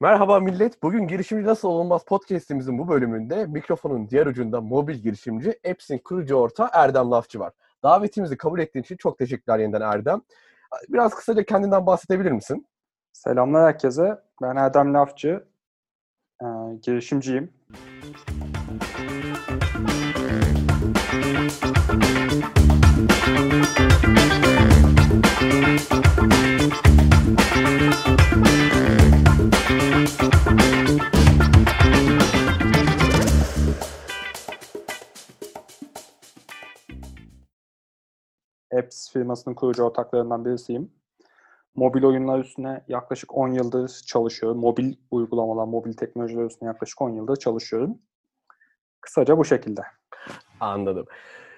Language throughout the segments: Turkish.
Merhaba millet. Bugün Girişimci Nasıl Olunmaz podcastimizin bu bölümünde mikrofonun diğer ucunda mobil girişimci Apps'in kurucu orta Erdem Lafçı var. Davetimizi kabul ettiğin için çok teşekkürler yeniden Erdem. Biraz kısaca kendinden bahsedebilir misin? Selamlar herkese. Ben Erdem Lafçı. Ee, girişimciyim. Apps firmasının kurucu ortaklarından birisiyim. Mobil oyunlar üstüne yaklaşık 10 yıldır çalışıyorum. Mobil uygulamalar, mobil teknolojiler üstüne yaklaşık 10 yıldır çalışıyorum. Kısaca bu şekilde. Anladım.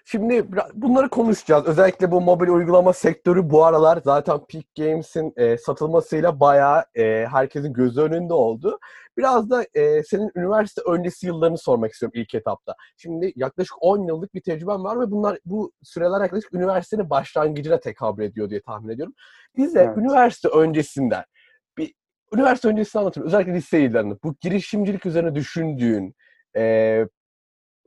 Şimdi bunları konuşacağız. Özellikle bu mobil uygulama sektörü bu aralar zaten Peak Games'in e, satılmasıyla bayağı e, herkesin gözü önünde oldu. Biraz da e, senin üniversite öncesi yıllarını sormak istiyorum ilk etapta. Şimdi yaklaşık 10 yıllık bir tecrüben var ve bunlar bu süreler yaklaşık üniversitenin başlangıcına tekabül ediyor diye tahmin ediyorum. Bize evet. üniversite öncesinden bir üniversite öncesini anlatın. Özellikle lise yıllarını. Bu girişimcilik üzerine düşündüğün, e,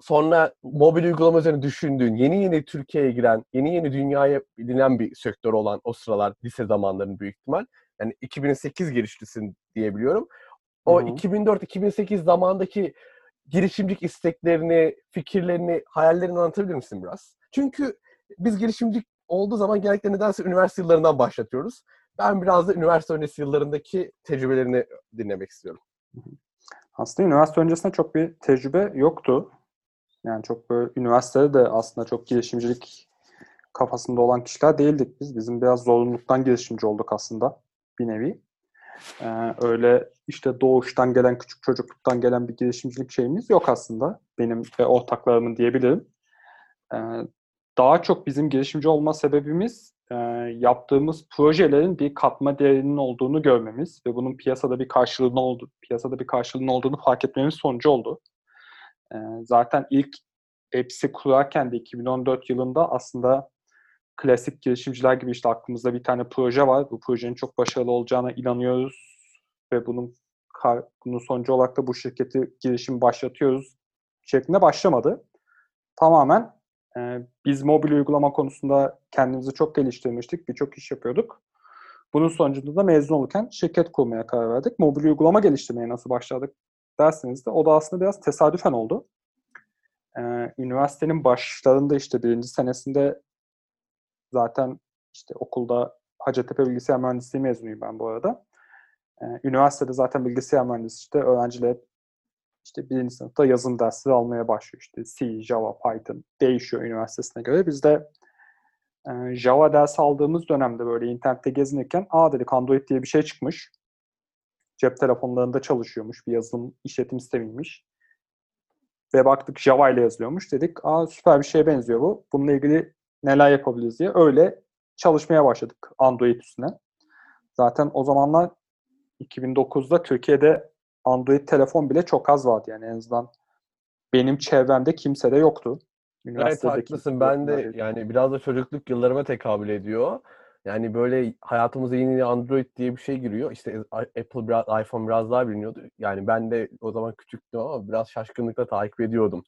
sonra mobil uygulama üzerine düşündüğün, yeni yeni Türkiye'ye giren, yeni yeni dünyaya bilinen bir sektör olan o sıralar lise zamanlarının büyük ihtimal. Yani 2008 girişlisin diyebiliyorum. O 2004-2008 zamandaki girişimcilik isteklerini, fikirlerini, hayallerini anlatabilir misin biraz? Çünkü biz girişimcilik olduğu zaman genellikle nedense üniversite yıllarından başlatıyoruz. Ben biraz da üniversite öncesi yıllarındaki tecrübelerini dinlemek istiyorum. Aslında üniversite öncesinde çok bir tecrübe yoktu. Yani çok böyle üniversitede de aslında çok girişimcilik kafasında olan kişiler değildik biz. Bizim biraz zorunluluktan girişimci olduk aslında bir nevi. Ee, öyle işte doğuştan gelen, küçük çocukluktan gelen bir girişimcilik şeyimiz yok aslında. Benim ve ortaklarımın diyebilirim. Ee, daha çok bizim girişimci olma sebebimiz e, yaptığımız projelerin bir katma değerinin olduğunu görmemiz ve bunun piyasada bir karşılığının oldu, piyasada bir karşılığının olduğunu fark etmemiz sonucu oldu. E, zaten ilk Apps'i kurarken de 2014 yılında aslında klasik girişimciler gibi işte aklımızda bir tane proje var. Bu projenin çok başarılı olacağına inanıyoruz ve bunun bunun sonucu olarak da bu şirketi girişim başlatıyoruz şeklinde başlamadı. Tamamen e, biz mobil uygulama konusunda kendimizi çok geliştirmiştik. Birçok iş yapıyorduk. Bunun sonucunda da mezun olurken şirket kurmaya karar verdik. Mobil uygulama geliştirmeye nasıl başladık derseniz de o da aslında biraz tesadüfen oldu. Ee, üniversitenin başlarında işte birinci senesinde zaten işte okulda Hacettepe Bilgisayar Mühendisliği mezunuyum ben bu arada. Ee, üniversitede zaten bilgisayar mühendisi işte öğrenciler işte birinci sınıfta yazım dersleri almaya başlıyor. İşte C, Java, Python değişiyor üniversitesine göre. Biz de e, Java ders aldığımız dönemde böyle internette gezinirken aa dedik Android diye bir şey çıkmış. Cep telefonlarında çalışıyormuş. Bir yazılım işletim sistemiymiş. Ve baktık Java ile yazılıyormuş. Dedik aa süper bir şeye benziyor bu. Bununla ilgili neler yapabiliriz diye öyle çalışmaya başladık Android üstüne. Zaten o zamanlar 2009'da Türkiye'de Android telefon bile çok az vardı yani en azından benim çevremde kimse de yoktu. Evet haklısın. Ben de yani biraz da çocukluk yıllarıma tekabül ediyor. Yani böyle hayatımıza yeni Android diye bir şey giriyor. İşte Apple biraz, iPhone biraz daha biliniyordu. Yani ben de o zaman küçüktüm ama biraz şaşkınlıkla takip ediyordum.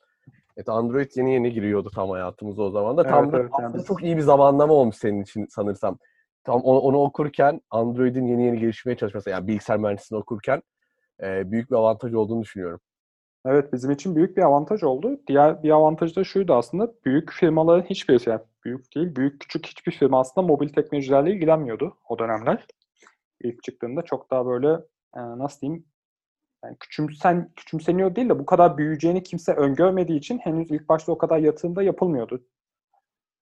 Evet Android yeni yeni giriyordu tam hayatımıza o zaman da. Evet, tam evet, da çok iyi bir zamanlama olmuş senin için sanırsam. Tam onu, onu okurken Android'in yeni yeni gelişmeye çalışması yani bilgisayar mühendisliğini okurken e, büyük bir avantaj olduğunu düşünüyorum. Evet bizim için büyük bir avantaj oldu. Diğer bir avantaj da şuydu aslında büyük firmaların hiçbirisi yani büyük değil büyük küçük hiçbir firma aslında mobil teknolojilerle ilgilenmiyordu o dönemler. İlk çıktığında çok daha böyle e, nasıl diyeyim yani küçümsen, küçümseniyor değil de bu kadar büyüyeceğini kimse öngörmediği için henüz ilk başta o kadar yatırımda yapılmıyordu.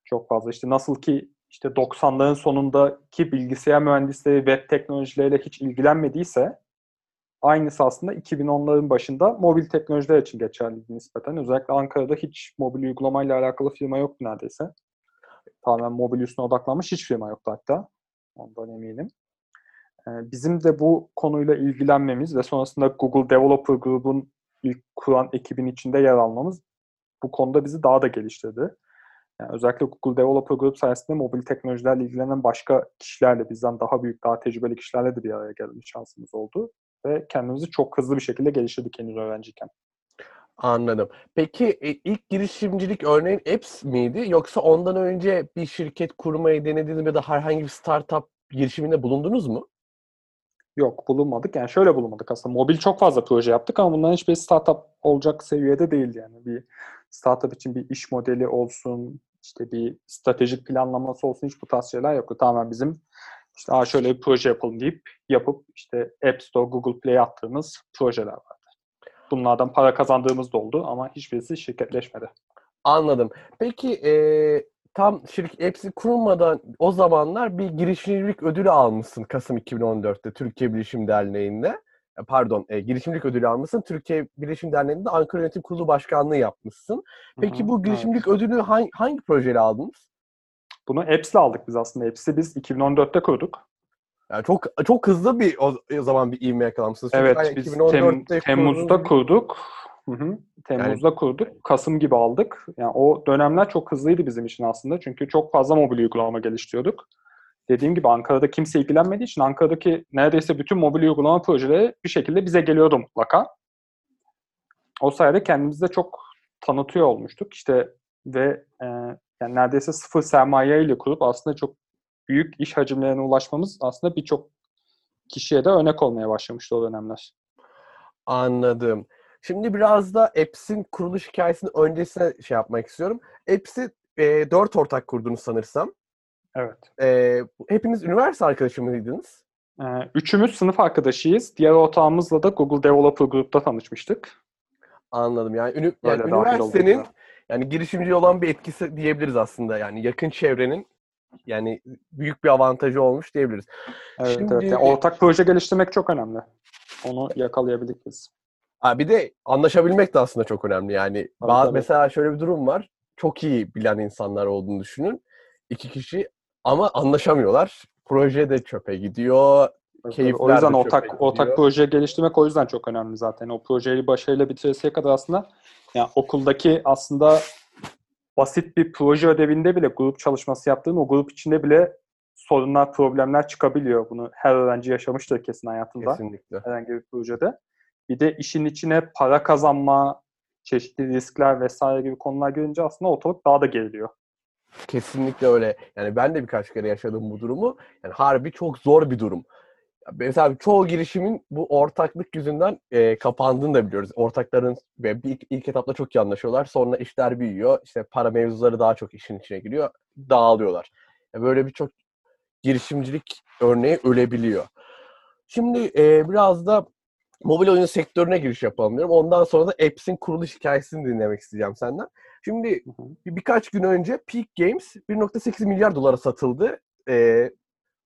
Çok fazla işte nasıl ki işte 90'ların sonundaki bilgisayar mühendisleri web teknolojileriyle hiç ilgilenmediyse aynısı aslında 2010'ların başında mobil teknolojiler için geçerliydi nispeten. Özellikle Ankara'da hiç mobil uygulamayla alakalı firma yoktu neredeyse. Tamamen mobil üstüne odaklanmış hiç firma yoktu hatta. Ondan eminim. Ee, bizim de bu konuyla ilgilenmemiz ve sonrasında Google Developer Group'un ilk kuran ekibin içinde yer almamız bu konuda bizi daha da geliştirdi. Yani özellikle Google Developer Group sayesinde mobil teknolojilerle ilgilenen başka kişilerle, bizden daha büyük, daha tecrübeli kişilerle de bir araya gelme şansımız oldu. ve kendimizi çok hızlı bir şekilde geliştirdik henüz öğrenciyken. Anladım. Peki e, ilk girişimcilik örneğin Apps miydi yoksa ondan önce bir şirket kurmayı denediniz ya da herhangi bir startup girişiminde bulundunuz mu? Yok bulunmadık. Yani şöyle bulunmadık aslında. Mobil çok fazla proje yaptık ama bunların hiçbir startup olacak seviyede değildi yani. Bir startup için bir iş modeli olsun, işte bir stratejik planlaması olsun hiç bu tarz şeyler yoktu. Tamamen bizim işte Aa şöyle bir proje yapalım deyip yapıp işte App Store, Google Play attığımız projeler vardı. Bunlardan para kazandığımız da oldu ama hiçbirisi şirketleşmedi. Anladım. Peki e, tam şirket hepsi kurulmadan o zamanlar bir girişimcilik ödülü almışsın Kasım 2014'te Türkiye Bilişim Derneği'nde. E, Pardon, e, girişimcilik ödülü almışsın. Türkiye Bilişim Derneği'nde Ankara Yönetim Kurulu Başkanlığı yapmışsın. Peki Hı hı, bu evet. girişimcilik ödülü hangi, hangi projeyle aldınız? Bunu Apps'le aldık biz aslında. Apps'i biz 2014'te kurduk. Yani çok çok hızlı bir o, zaman bir ivme yakalamışsınız. Çünkü Evet, biz 2014'te Tem- Temmuz'da kurduk. Hı hı. Temmuz'da kurduk. Kasım gibi aldık. Yani o dönemler çok hızlıydı bizim için aslında. Çünkü çok fazla mobil uygulama geliştiriyorduk. Dediğim gibi Ankara'da kimse ilgilenmediği için Ankara'daki neredeyse bütün mobil uygulama projeleri bir şekilde bize geliyordu mutlaka. O sayede kendimizi de çok tanıtıyor olmuştuk. İşte ve e, yani neredeyse sıfır sermaye ile kurup aslında çok büyük iş hacimlerine ulaşmamız aslında birçok kişiye de örnek olmaya başlamıştı o dönemler. Anladım. Şimdi biraz da Apps'in kuruluş hikayesinin öncesine şey yapmak istiyorum. Apps'i e, dört ortak kurdunuz sanırsam. Evet. E, hepiniz üniversite arkadaşı mıydınız? Ee, Üçümüz sınıf arkadaşıyız. Diğer ortağımızla da Google Developer Group'ta tanışmıştık. Anladım. Yani, ünü, yani üniversitenin yani girişimci olan bir etkisi diyebiliriz aslında. Yani yakın çevrenin yani büyük bir avantajı olmuş diyebiliriz. Evet, Şimdi- evet. Yani ortak proje geliştirmek çok önemli. Onu yakalayabildik biz. Ha, bir de anlaşabilmek de aslında çok önemli. Yani Tabii, bazı, tabii. mesela şöyle bir durum var. Çok iyi bilen insanlar olduğunu düşünün. İki kişi ama anlaşamıyorlar. Proje de çöpe gidiyor. Evet, Keyifler o yüzden de ortak çöpe ortak gidiyor. proje geliştirmek o yüzden çok önemli zaten. O projeyi başarıyla bitiresiye kadar aslında yani okuldaki aslında basit bir proje ödevinde bile grup çalışması yaptığın o grup içinde bile sorunlar, problemler çıkabiliyor. Bunu her öğrenci yaşamıştır kesin hayatında. Kesinlikle. herhangi bir projede. Bir de işin içine para kazanma, çeşitli riskler vesaire gibi konular girince aslında ortalık daha da geriliyor. Kesinlikle öyle. Yani ben de birkaç kere yaşadım bu durumu. Yani harbi çok zor bir durum. Mesela çoğu girişimin bu ortaklık yüzünden e, kapandığını da biliyoruz. Ortakların ve bir, ilk, ilk etapta çok iyi anlaşıyorlar. Sonra işler büyüyor. İşte para mevzuları daha çok işin içine giriyor. Dağılıyorlar. Ya böyle birçok girişimcilik örneği ölebiliyor. Şimdi e, biraz da mobil oyun sektörüne giriş yapalım diyorum. Ondan sonra da Apps'in kuruluş hikayesini dinlemek isteyeceğim senden. Şimdi bir, birkaç gün önce Peak Games 1.8 milyar dolara satıldı. Ee,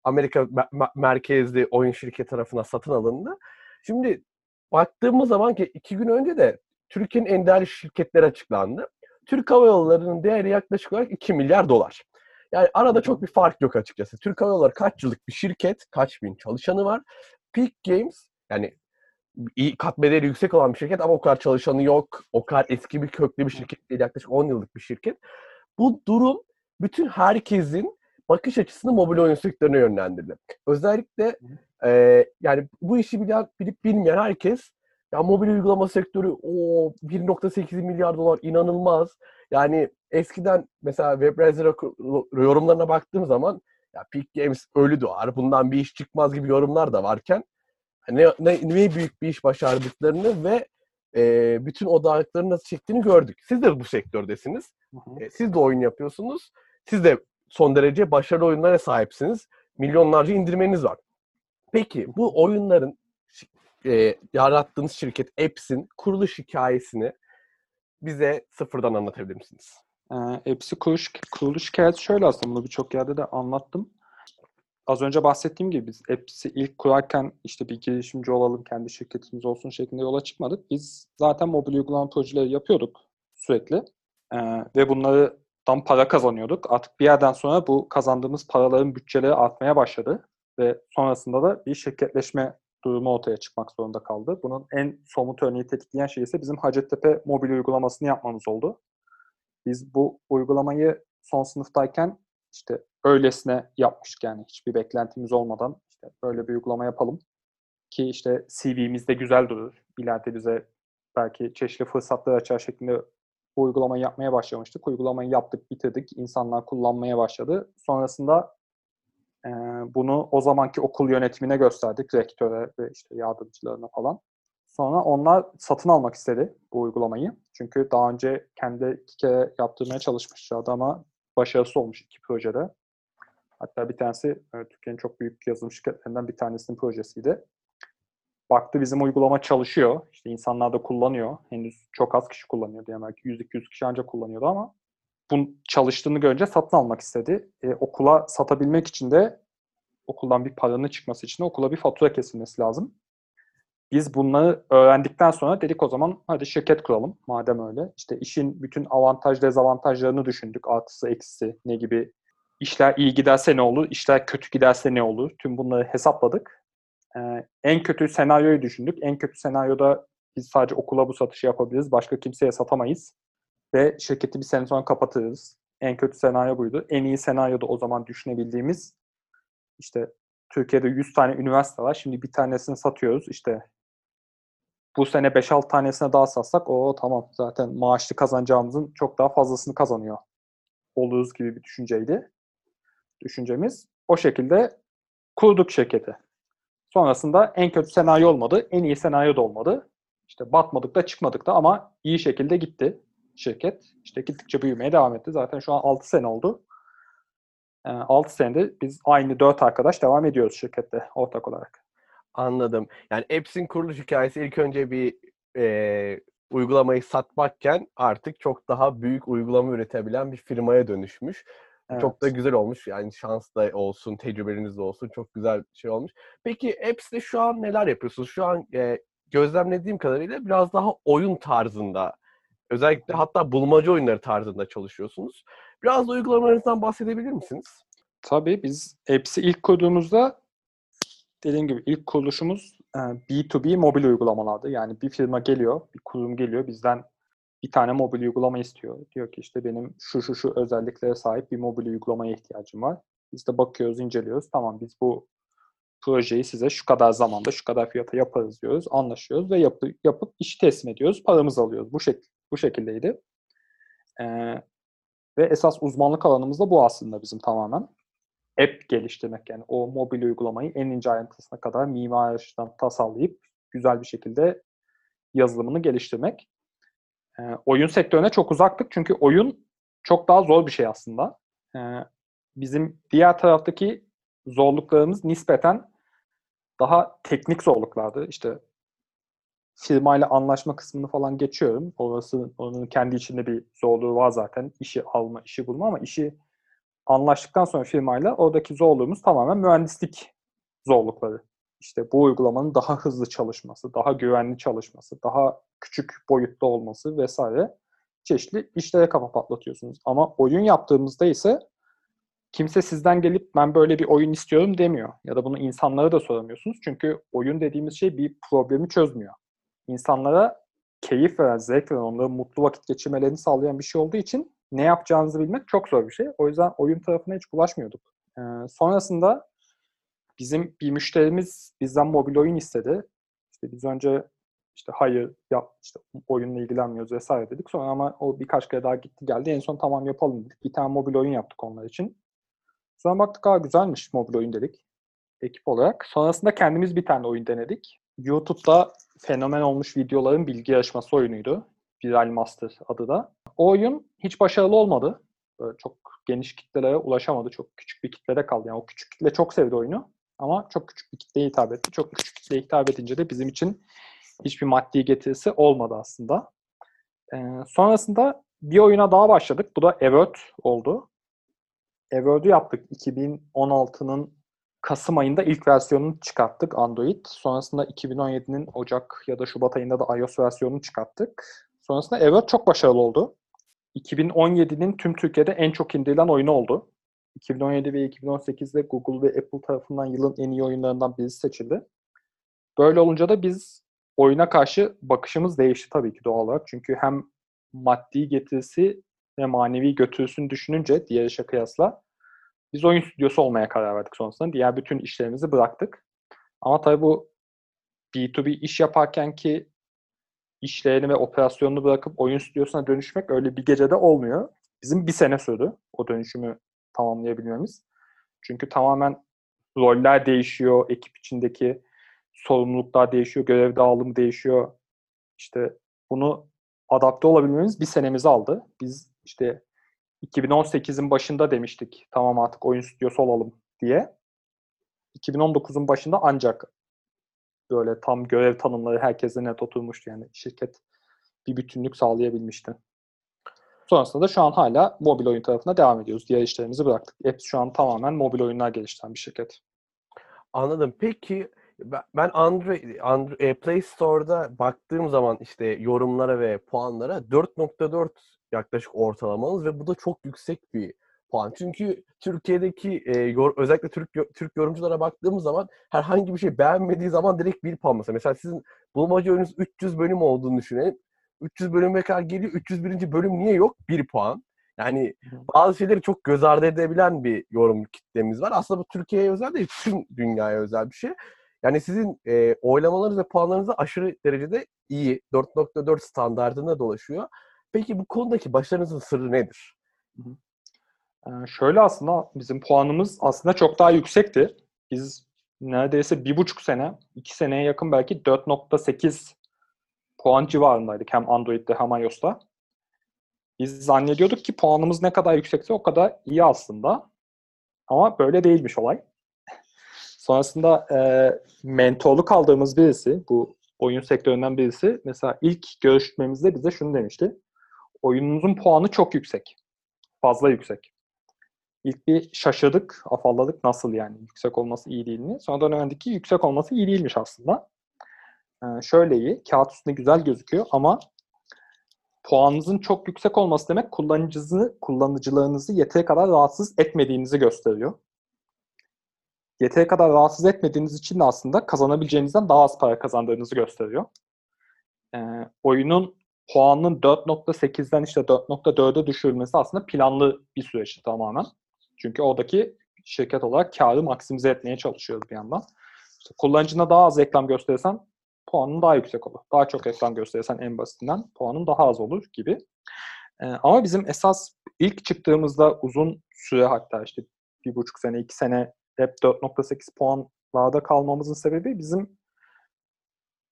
Amerika me- me- merkezli oyun şirketi tarafından satın alındı. Şimdi baktığımız zaman ki iki gün önce de Türkiye'nin en değerli şirketleri açıklandı. Türk Hava Yolları'nın değeri yaklaşık olarak 2 milyar dolar. Yani arada çok bir fark yok açıkçası. Türk Hava Yolları kaç yıllık bir şirket, kaç bin çalışanı var. Peak Games yani iyi kat bedeli yüksek olan bir şirket ama o kadar çalışanı yok. O kadar eski bir köklü bir şirket değil. Yaklaşık 10 yıllık bir şirket. Bu durum bütün herkesin bakış açısını mobil oyun sektörüne yönlendirdi. Özellikle e, yani bu işi bilen, bilip bilmeyen herkes ya mobil uygulama sektörü o 1.8 milyar dolar inanılmaz. Yani eskiden mesela WebBrowser yorumlarına baktığım zaman ya Peak Games ölü doğar. Bundan bir iş çıkmaz gibi yorumlar da varken ne, ne, ne büyük bir iş başardıklarını ve e, bütün odaklarını nasıl çektiğini gördük. Siz de bu sektördesiniz. Hı hı. E, siz de oyun yapıyorsunuz. Siz de son derece başarılı oyunlara sahipsiniz. Milyonlarca indirmeniz var. Peki bu oyunların e, yarattığınız şirket Apps'in kuruluş hikayesini bize sıfırdan anlatabilir misiniz? Ee, Apps'i kuruluş, kuruluş hikayesi şöyle aslında bunu birçok yerde de anlattım. Az önce bahsettiğim gibi biz Apps'i ilk kurarken işte bir girişimci olalım, kendi şirketimiz olsun şeklinde yola çıkmadık. Biz zaten mobil uygulama projeleri yapıyorduk sürekli. Ee, ve bunlardan para kazanıyorduk. Artık bir yerden sonra bu kazandığımız paraların bütçeleri artmaya başladı. Ve sonrasında da bir şirketleşme durumu ortaya çıkmak zorunda kaldı. Bunun en somut örneği tetikleyen şey ise bizim Hacettepe mobil uygulamasını yapmamız oldu. Biz bu uygulamayı son sınıftayken işte öylesine yapmıştık yani hiçbir beklentimiz olmadan işte böyle bir uygulama yapalım. ki işte CV'mizde güzel durur. İleride bize belki çeşitli fırsatlar açar şeklinde bu uygulamayı yapmaya başlamıştık. Uygulamayı yaptık, bitirdik. İnsanlar kullanmaya başladı. Sonrasında e, bunu o zamanki okul yönetimine gösterdik. Rektöre ve işte yardımcılarına falan. Sonra onlar satın almak istedi bu uygulamayı. Çünkü daha önce kendi iki kere yaptırmaya çalışmışlardı ama başarısı olmuş iki projede. Hatta bir tanesi Türkiye'nin çok büyük yazılım şirketlerinden bir tanesinin projesiydi. Baktı bizim uygulama çalışıyor. İşte insanlar da kullanıyor. Henüz çok az kişi kullanıyor diye belki 100-200 kişi ancak kullanıyordu ama bunun çalıştığını görünce satın almak istedi. E, okula satabilmek için de okuldan bir paranın çıkması için de okula bir fatura kesilmesi lazım. Biz bunları öğrendikten sonra dedik o zaman hadi şirket kuralım madem öyle. İşte işin bütün avantaj dezavantajlarını düşündük. Artısı eksisi ne gibi işler iyi giderse ne olur, işler kötü giderse ne olur. Tüm bunları hesapladık. Ee, en kötü senaryoyu düşündük. En kötü senaryoda biz sadece okula bu satışı yapabiliriz. Başka kimseye satamayız. Ve şirketi bir sene sonra kapatırız. En kötü senaryo buydu. En iyi senaryoda o zaman düşünebildiğimiz işte Türkiye'de 100 tane üniversite var. Şimdi bir tanesini satıyoruz. İşte bu sene 5-6 tanesine daha satsak o tamam zaten maaşlı kazanacağımızın çok daha fazlasını kazanıyor oluruz gibi bir düşünceydi. Düşüncemiz. O şekilde kurduk şirketi. Sonrasında en kötü senaryo olmadı. En iyi senaryo da olmadı. İşte batmadık da çıkmadık da ama iyi şekilde gitti şirket. İşte gittikçe büyümeye devam etti. Zaten şu an 6 sene oldu. 6 senedir biz aynı 4 arkadaş devam ediyoruz şirkette ortak olarak. Anladım. Yani Apps'in kuruluş hikayesi ilk önce bir e, uygulamayı satmakken artık çok daha büyük uygulama üretebilen bir firmaya dönüşmüş. Evet. Çok da güzel olmuş. Yani şans da olsun, tecrübeniz de olsun. Çok güzel şey olmuş. Peki Apps'te şu an neler yapıyorsunuz? Şu an e, gözlemlediğim kadarıyla biraz daha oyun tarzında, özellikle hatta bulmaca oyunları tarzında çalışıyorsunuz. Biraz da uygulamalarınızdan bahsedebilir misiniz? Tabii biz Apps'i ilk kurduğumuzda dediğim gibi ilk kuruluşumuz B2B mobil uygulamalardı. Yani bir firma geliyor, bir kurum geliyor bizden bir tane mobil uygulama istiyor. Diyor ki işte benim şu şu şu özelliklere sahip bir mobil uygulamaya ihtiyacım var. Biz de bakıyoruz, inceliyoruz. Tamam biz bu projeyi size şu kadar zamanda, şu kadar fiyata yaparız diyoruz. Anlaşıyoruz ve yapı, yapıp işi teslim ediyoruz. Paramızı alıyoruz. Bu, şek bu şekildeydi. Ee, ve esas uzmanlık alanımız da bu aslında bizim tamamen app geliştirmek yani o mobil uygulamayı en ince ayrıntısına kadar mimari açıdan tasarlayıp güzel bir şekilde yazılımını geliştirmek. E, oyun sektörüne çok uzaktık çünkü oyun çok daha zor bir şey aslında. E, bizim diğer taraftaki zorluklarımız nispeten daha teknik zorluklardı. İşte firmayla anlaşma kısmını falan geçiyorum. Orası onun kendi içinde bir zorluğu var zaten. İşi alma, işi bulma ama işi anlaştıktan sonra firmayla oradaki zorluğumuz tamamen mühendislik zorlukları. İşte bu uygulamanın daha hızlı çalışması, daha güvenli çalışması, daha küçük boyutta olması vesaire çeşitli işlere kafa patlatıyorsunuz. Ama oyun yaptığımızda ise kimse sizden gelip ben böyle bir oyun istiyorum demiyor. Ya da bunu insanlara da soramıyorsunuz. Çünkü oyun dediğimiz şey bir problemi çözmüyor. İnsanlara keyif veren, zevk veren, onların mutlu vakit geçirmelerini sağlayan bir şey olduğu için ne yapacağınızı bilmek çok zor bir şey. O yüzden oyun tarafına hiç bulaşmıyorduk. Ee, sonrasında bizim bir müşterimiz bizden mobil oyun istedi. İşte biz önce işte hayır yap işte oyunla ilgilenmiyoruz vesaire dedik. Sonra ama o birkaç kere daha gitti geldi. En son tamam yapalım dedik. Bir tane mobil oyun yaptık onlar için. Sonra baktık aa güzelmiş mobil oyun dedik ekip olarak. Sonrasında kendimiz bir tane oyun denedik. YouTube'da fenomen olmuş videoların bilgi yarışması oyunuydu. Viral Master adı da. O oyun hiç başarılı olmadı. Böyle çok geniş kitlelere ulaşamadı. Çok küçük bir kitlede kaldı. Yani o küçük kitle çok sevdi oyunu. Ama çok küçük bir kitleye hitap etti. Çok küçük kitleye hitap edince de bizim için hiçbir maddi getirisi olmadı aslında. Ee, sonrasında bir oyuna daha başladık. Bu da Evert oldu. Evert'ü yaptık. 2016'nın Kasım ayında ilk versiyonunu çıkarttık Android. Sonrasında 2017'nin Ocak ya da Şubat ayında da iOS versiyonunu çıkarttık. Sonrasında Evert çok başarılı oldu. 2017'nin tüm Türkiye'de en çok indirilen oyunu oldu. 2017 ve 2018'de Google ve Apple tarafından yılın en iyi oyunlarından birisi seçildi. Böyle olunca da biz oyuna karşı bakışımız değişti tabii ki doğal olarak. Çünkü hem maddi getirisi ve manevi götürüsünü düşününce diğer işe kıyasla biz oyun stüdyosu olmaya karar verdik sonrasında. Diğer bütün işlerimizi bıraktık. Ama tabii bu B2B iş yaparken ki işlerini ve operasyonunu bırakıp oyun stüdyosuna dönüşmek öyle bir gecede olmuyor. Bizim bir sene sürdü o dönüşümü tamamlayabilmemiz. Çünkü tamamen roller değişiyor, ekip içindeki sorumluluklar değişiyor, görev dağılımı değişiyor. İşte bunu adapte olabilmemiz bir senemizi aldı. Biz işte 2018'in başında demiştik tamam artık oyun stüdyosu olalım diye. 2019'un başında ancak böyle tam görev tanımları herkese net oturmuştu yani şirket bir bütünlük sağlayabilmişti. Sonrasında da şu an hala mobil oyun tarafına devam ediyoruz. Diğer işlerimizi bıraktık. Apps şu an tamamen mobil oyunlar geliştiren bir şirket. Anladım. Peki ben Android, Android e, Play Store'da baktığım zaman işte yorumlara ve puanlara 4.4 yaklaşık ortalamanız ve bu da çok yüksek bir puan. Çünkü Türkiye'deki e, yor, özellikle Türk Türk yorumculara baktığımız zaman herhangi bir şey beğenmediği zaman direkt bir puan mesela. Mesela sizin bulmaca oyununuz 300 bölüm olduğunu düşünelim. 300 bölüme kadar geliyor. 301. bölüm niye yok? 1 puan. Yani bazı şeyleri çok göz ardı edebilen bir yorum kitlemiz var. Aslında bu Türkiye'ye özel değil, tüm dünyaya özel bir şey. Yani sizin e, oylamalarınız ve puanlarınız da aşırı derecede iyi. 4.4 standartında dolaşıyor. Peki bu konudaki başarınızın sırrı nedir? Ee, şöyle aslında bizim puanımız aslında çok daha yüksekti. Biz neredeyse bir buçuk sene, iki seneye yakın belki 4.8 puan civarındaydık hem Android'de hem iOS'ta. Biz zannediyorduk ki puanımız ne kadar yüksekse o kadar iyi aslında. Ama böyle değilmiş olay. Sonrasında e, mentorluk aldığımız birisi, bu oyun sektöründen birisi mesela ilk görüşmemizde bize şunu demişti. Oyununuzun puanı çok yüksek. Fazla yüksek. İlk bir şaşırdık, afalladık nasıl yani yüksek olması iyi değil mi? Sonradan öğrendik ki yüksek olması iyi değilmiş aslında. Ee, şöyle iyi, kağıt üstünde güzel gözüküyor ama puanınızın çok yüksek olması demek kullanıcınızı, kullanıcılarınızı yeteri kadar rahatsız etmediğinizi gösteriyor. Yeteri kadar rahatsız etmediğiniz için de aslında kazanabileceğinizden daha az para kazandığınızı gösteriyor. Ee, oyunun puanının 4.8'den işte 4.4'e düşürülmesi aslında planlı bir süreç tamamen. Çünkü oradaki şirket olarak karı maksimize etmeye çalışıyoruz bir yandan. İşte kullanıcına daha az reklam gösterirsen puanın daha yüksek olur. Daha çok reklam gösterirsen en basitinden puanın daha az olur gibi. Ee, ama bizim esas ilk çıktığımızda uzun süre hatta işte bir buçuk sene, iki sene hep 4.8 puanlarda kalmamızın sebebi bizim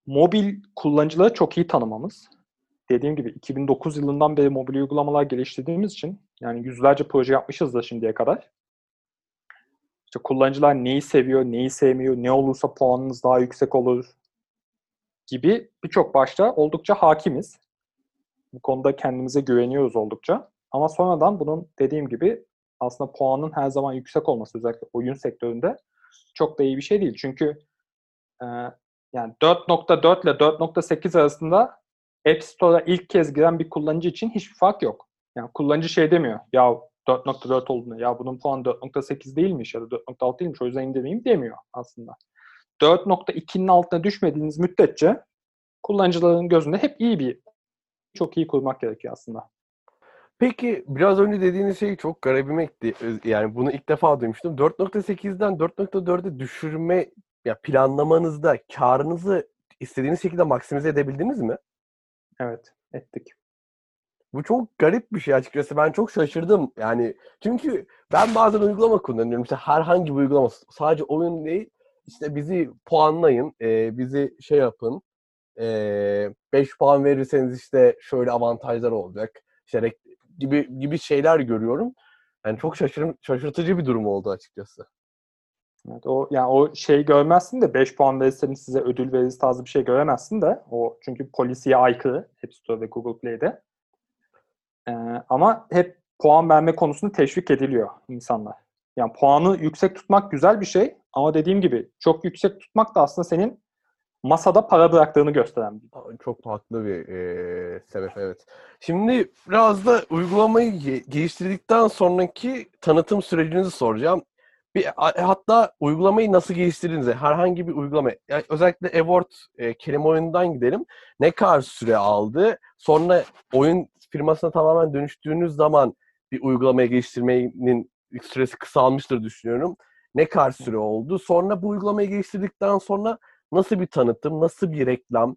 mobil kullanıcıları çok iyi tanımamız. Dediğim gibi 2009 yılından beri mobil uygulamalar geliştirdiğimiz için yani yüzlerce proje yapmışız da şimdiye kadar. İşte kullanıcılar neyi seviyor, neyi sevmiyor, ne olursa puanınız daha yüksek olur gibi birçok başta oldukça hakimiz. Bu konuda kendimize güveniyoruz oldukça. Ama sonradan bunun dediğim gibi aslında puanın her zaman yüksek olması özellikle oyun sektöründe çok da iyi bir şey değil. Çünkü e, yani 4.4 ile 4.8 arasında App Store'a ilk kez giren bir kullanıcı için hiçbir fark yok. Yani kullanıcı şey demiyor. Ya 4.4 olduğunu, ya bunun puanı 4.8 değilmiş ya da 4.6 değilmiş o yüzden indirmeyeyim demiyor aslında. 4.2'nin altına düşmediğiniz müddetçe kullanıcıların gözünde hep iyi bir çok iyi kurmak gerekiyor aslında. Peki biraz önce dediğiniz şey çok garibime gitti. Yani bunu ilk defa duymuştum. 4.8'den 4.4'e düşürme ya planlamanızda karınızı istediğiniz şekilde maksimize edebildiniz mi? Evet, ettik. Bu çok garip bir şey açıkçası. Ben çok şaşırdım. Yani çünkü ben bazen uygulama kullanıyorum. İşte herhangi bir uygulama. Sadece oyun değil. İşte bizi puanlayın. E, bizi şey yapın. 5 e, puan verirseniz işte şöyle avantajlar olacak. İşte gibi gibi şeyler görüyorum. Yani çok şaşırım, şaşırtıcı bir durum oldu açıkçası. Evet, o yani o şey görmezsin de 5 puan verirseniz size ödül veririz tarzı bir şey göremezsin de o çünkü polisiye aykırı App Store ve Google Play'de. Ee, ama hep puan verme konusunda teşvik ediliyor insanlar. Yani puanı yüksek tutmak güzel bir şey ama dediğim gibi çok yüksek tutmak da aslında senin masada para bıraktığını gösteren bir. Çok haklı bir e, sebep evet. Şimdi biraz da uygulamayı geliştirdikten sonraki tanıtım sürecinizi soracağım. Bir, hatta uygulamayı nasıl geliştirdiğinizi, herhangi bir uygulama, yani özellikle Evort e, kelime oyunundan gidelim. Ne kadar süre aldı? Sonra oyun firmasına tamamen dönüştüğünüz zaman bir uygulamaya geliştirmenin süresi kısalmıştır düşünüyorum. Ne kadar süre oldu? Sonra bu uygulamayı geliştirdikten sonra Nasıl bir tanıtım, nasıl bir reklam,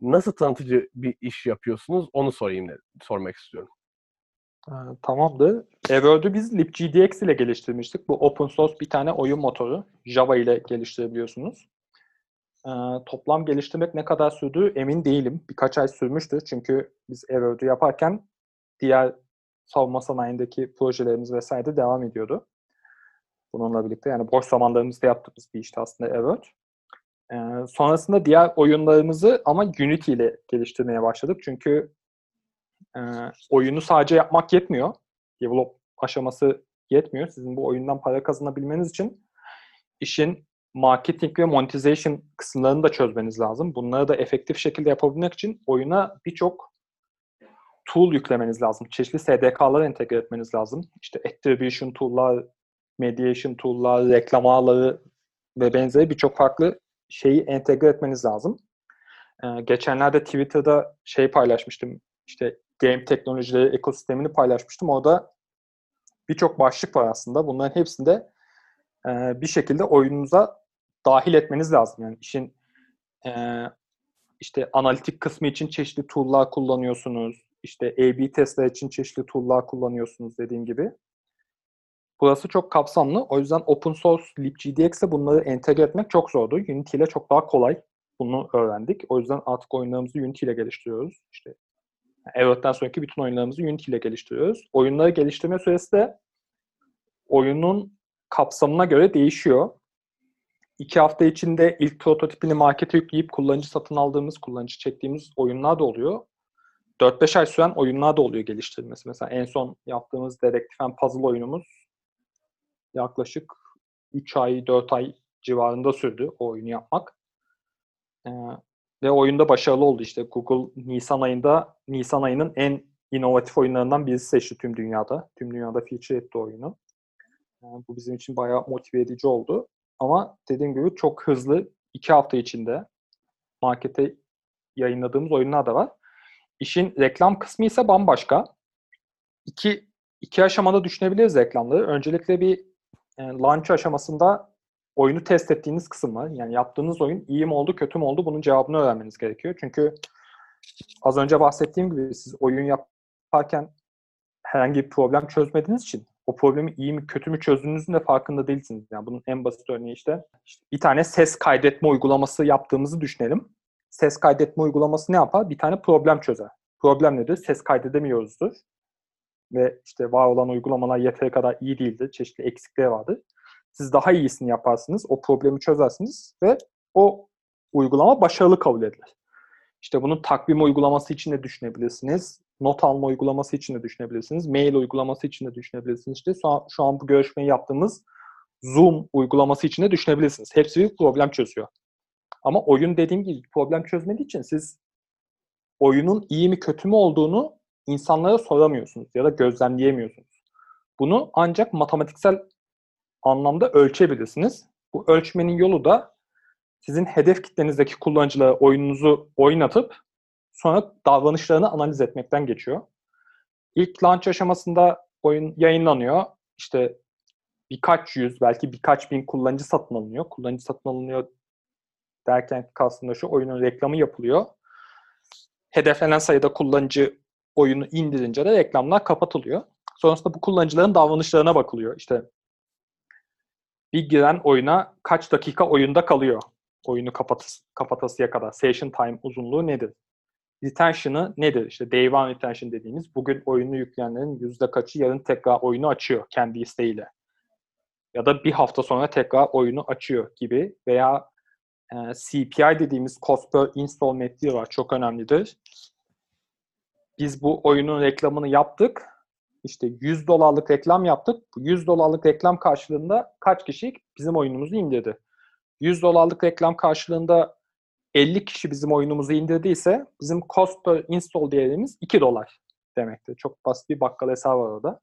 nasıl tanıtıcı bir iş yapıyorsunuz onu sorayım sormak istiyorum. Ee, tamamdır. Everword'u biz libgdx ile geliştirmiştik. Bu open source bir tane oyun motoru. Java ile geliştirebiliyorsunuz. Ee, toplam geliştirmek ne kadar sürdü emin değilim. Birkaç ay sürmüştü. Çünkü biz Everword'u yaparken diğer savunma sanayindeki projelerimiz vesaire devam ediyordu. Bununla birlikte yani boş zamanlarımızda yaptığımız bir işti aslında Everword. Ee, sonrasında diğer oyunlarımızı ama Unity ile geliştirmeye başladık. Çünkü e, oyunu sadece yapmak yetmiyor. Develop aşaması yetmiyor. Sizin bu oyundan para kazanabilmeniz için işin marketing ve monetization kısımlarını da çözmeniz lazım. Bunları da efektif şekilde yapabilmek için oyuna birçok tool yüklemeniz lazım. Çeşitli SDK'ları entegre etmeniz lazım. İşte attribution tool'lar, mediation tool'lar, reklam ağları ve benzeri birçok farklı şeyi entegre etmeniz lazım. Ee, geçenlerde Twitter'da şey paylaşmıştım. İşte game teknolojileri ekosistemini paylaşmıştım. Orada birçok başlık var aslında. Bunların hepsinde e, bir şekilde oyununuza dahil etmeniz lazım. Yani işin e, işte analitik kısmı için çeşitli tool'lar kullanıyorsunuz. İşte A-B testler için çeşitli tool'lar kullanıyorsunuz dediğim gibi. Burası çok kapsamlı. O yüzden open source libgdx'e bunları entegre etmek çok zordu. Unity ile çok daha kolay. Bunu öğrendik. O yüzden artık oyunlarımızı Unity ile geliştiriyoruz. İşte Evert'ten sonraki bütün oyunlarımızı Unity ile geliştiriyoruz. Oyunları geliştirme süresi de oyunun kapsamına göre değişiyor. İki hafta içinde ilk prototipini markete yükleyip kullanıcı satın aldığımız, kullanıcı çektiğimiz oyunlar da oluyor. 4-5 ay süren oyunlar da oluyor geliştirilmesi. Mesela en son yaptığımız Dedektif and Puzzle oyunumuz yaklaşık 3 ay, 4 ay civarında sürdü o oyunu yapmak. Ee, ve oyunda başarılı oldu işte. Google Nisan ayında Nisan ayının en inovatif oyunlarından birisi seçti tüm dünyada. Tüm dünyada feature etti oyunu. Yani bu bizim için bayağı motive edici oldu. Ama dediğim gibi çok hızlı iki hafta içinde markete yayınladığımız oyunlar da var. İşin reklam kısmı ise bambaşka. İki, iki aşamada düşünebiliriz reklamları. Öncelikle bir yani launch aşamasında oyunu test ettiğiniz kısım var. Yani yaptığınız oyun iyi mi oldu, kötü mü oldu bunun cevabını öğrenmeniz gerekiyor. Çünkü az önce bahsettiğim gibi siz oyun yaparken herhangi bir problem çözmediğiniz için o problemi iyi mi kötü mü çözdüğünüzün de farkında değilsiniz. Yani bunun en basit örneği işte, işte bir tane ses kaydetme uygulaması yaptığımızı düşünelim. Ses kaydetme uygulaması ne yapar? Bir tane problem çözer. Problem nedir? Ses kaydedemiyoruzdur. Ve işte var olan uygulamalar yeteri kadar iyi değildir. Çeşitli eksikleri vardır. Siz daha iyisini yaparsınız. O problemi çözersiniz ve o uygulama başarılı kabul edilir. İşte bunun takvim uygulaması için de düşünebilirsiniz. Not alma uygulaması için de düşünebilirsiniz. Mail uygulaması için de düşünebilirsiniz. İşte şu an, şu an bu görüşmeyi yaptığımız Zoom uygulaması için de düşünebilirsiniz. Hepsi bir problem çözüyor. Ama oyun dediğim gibi problem çözmediği için siz oyunun iyi mi kötü mü olduğunu insanlara soramıyorsunuz ya da gözlemleyemiyorsunuz. Bunu ancak matematiksel anlamda ölçebilirsiniz. Bu ölçmenin yolu da sizin hedef kitlenizdeki kullanıcılara oyununuzu oynatıp sonra davranışlarını analiz etmekten geçiyor. İlk launch aşamasında oyun yayınlanıyor. İşte birkaç yüz, belki birkaç bin kullanıcı satın alınıyor. Kullanıcı satın alınıyor derken aslında şu oyunun reklamı yapılıyor. Hedeflenen sayıda kullanıcı oyunu indirince de reklamlar kapatılıyor. Sonrasında bu kullanıcıların davranışlarına bakılıyor. İşte bir giren oyuna kaç dakika oyunda kalıyor? Oyunu kapat kapatasıya kadar. Session time uzunluğu nedir? Retention'ı nedir? İşte day one retention dediğimiz bugün oyunu yükleyenlerin yüzde kaçı yarın tekrar oyunu açıyor kendi isteğiyle. Ya da bir hafta sonra tekrar oyunu açıyor gibi veya e, CPI dediğimiz cost per install metriği var. Çok önemlidir. Biz bu oyunun reklamını yaptık. İşte 100 dolarlık reklam yaptık. Bu 100 dolarlık reklam karşılığında kaç kişi bizim oyunumuzu indirdi? 100 dolarlık reklam karşılığında 50 kişi bizim oyunumuzu indirdiyse bizim cost per install değerimiz 2 dolar demektir. Çok basit bir bakkal hesabı var orada.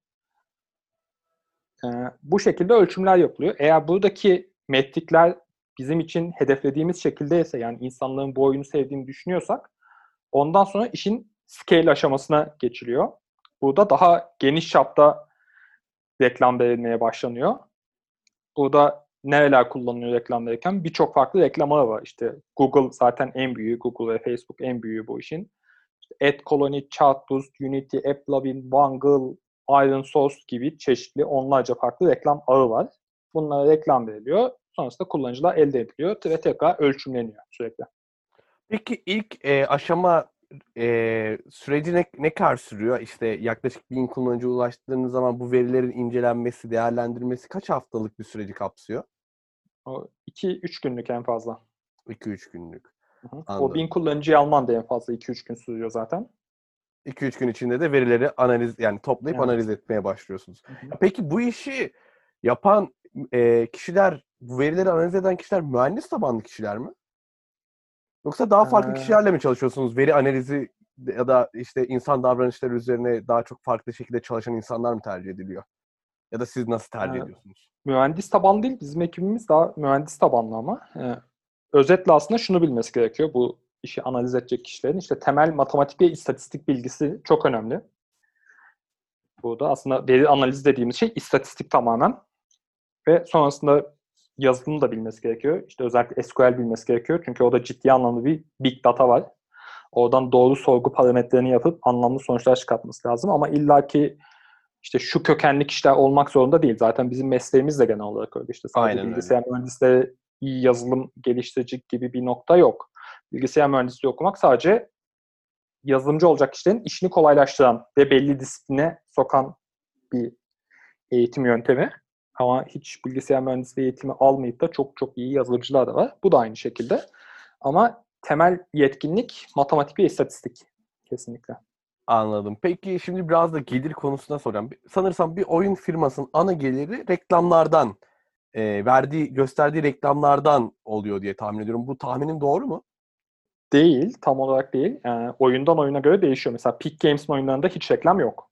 Ee, bu şekilde ölçümler yapılıyor. Eğer buradaki metrikler bizim için hedeflediğimiz şekildeyse yani insanların bu oyunu sevdiğini düşünüyorsak ondan sonra işin scale aşamasına geçiliyor. Burada daha geniş çapta reklam verilmeye başlanıyor. Burada nereler kullanılıyor reklamdayken? Birçok farklı reklam ağı var. İşte Google zaten en büyüğü, Google ve Facebook en büyüğü bu işin. İşte AdColony, Chartboost, Unity, AppLovin, Wangle, Iron Source gibi çeşitli onlarca farklı reklam ağı var. Bunlara reklam veriliyor. Sonrasında kullanıcılar elde ediliyor ve tekrar ölçümleniyor sürekli. Peki ilk e, aşama e, süreci ne, ne kadar sürüyor? İşte yaklaşık bin kullanıcı ulaştığınız zaman bu verilerin incelenmesi, değerlendirmesi kaç haftalık bir süreci kapsıyor? O 2-3 günlük en fazla. 2-3 günlük. Hı hı. Anladım. O bin kullanıcıyı alman da en fazla 2-3 gün sürüyor zaten. 2-3 gün içinde de verileri analiz yani toplayıp Evet. analiz etmeye başlıyorsunuz. Hı hı. Peki bu işi yapan e, kişiler, bu verileri analiz eden kişiler mühendis tabanlı kişiler mi? Yoksa daha farklı Ee, kişilerle mi çalışıyorsunuz? Veri analizi ya da işte insan davranışları üzerine daha çok farklı şekilde çalışan insanlar mı tercih ediliyor? Ya da siz nasıl tercih Ee, ediyorsunuz? mühendis tabanlı değil. Bizim ekibimiz daha mühendis tabanlı ama. Ee, özetle aslında şunu bilmesi gerekiyor. Bu işi analiz edecek kişilerin. işte temel matematik ve istatistik bilgisi çok önemli. Burada aslında veri analiz dediğimiz şey istatistik tamamen. Ve sonrasında yazılımı da bilmesi gerekiyor. İşte özellikle SQL bilmesi gerekiyor. Çünkü orada ciddi anlamda bir big data var. Oradan doğru sorgu parametrelerini yapıp anlamlı sonuçlar çıkartması lazım. Ama illaki işte şu kökenli kişiler olmak zorunda değil. Zaten bizim mesleğimiz de genel olarak öyle. İşte sadece Aynen öyle. bilgisayar mühendisleri iyi yazılım geliştirecek gibi bir nokta yok. Bilgisayar mühendisliği okumak sadece yazılımcı olacak kişilerin işini kolaylaştıran ve belli disipline sokan bir eğitim yöntemi. Ama hiç bilgisayar mühendisliği eğitimi almayıp da çok çok iyi yazılımcılar da var. Bu da aynı şekilde. Ama temel yetkinlik matematik ve istatistik. Kesinlikle. Anladım. Peki şimdi biraz da gelir konusuna soracağım. Sanırsam bir oyun firmasının ana geliri reklamlardan, e, verdiği, gösterdiği reklamlardan oluyor diye tahmin ediyorum. Bu tahminin doğru mu? Değil, tam olarak değil. Yani oyundan oyuna göre değişiyor. Mesela Peak Games'in oyunlarında hiç reklam yok.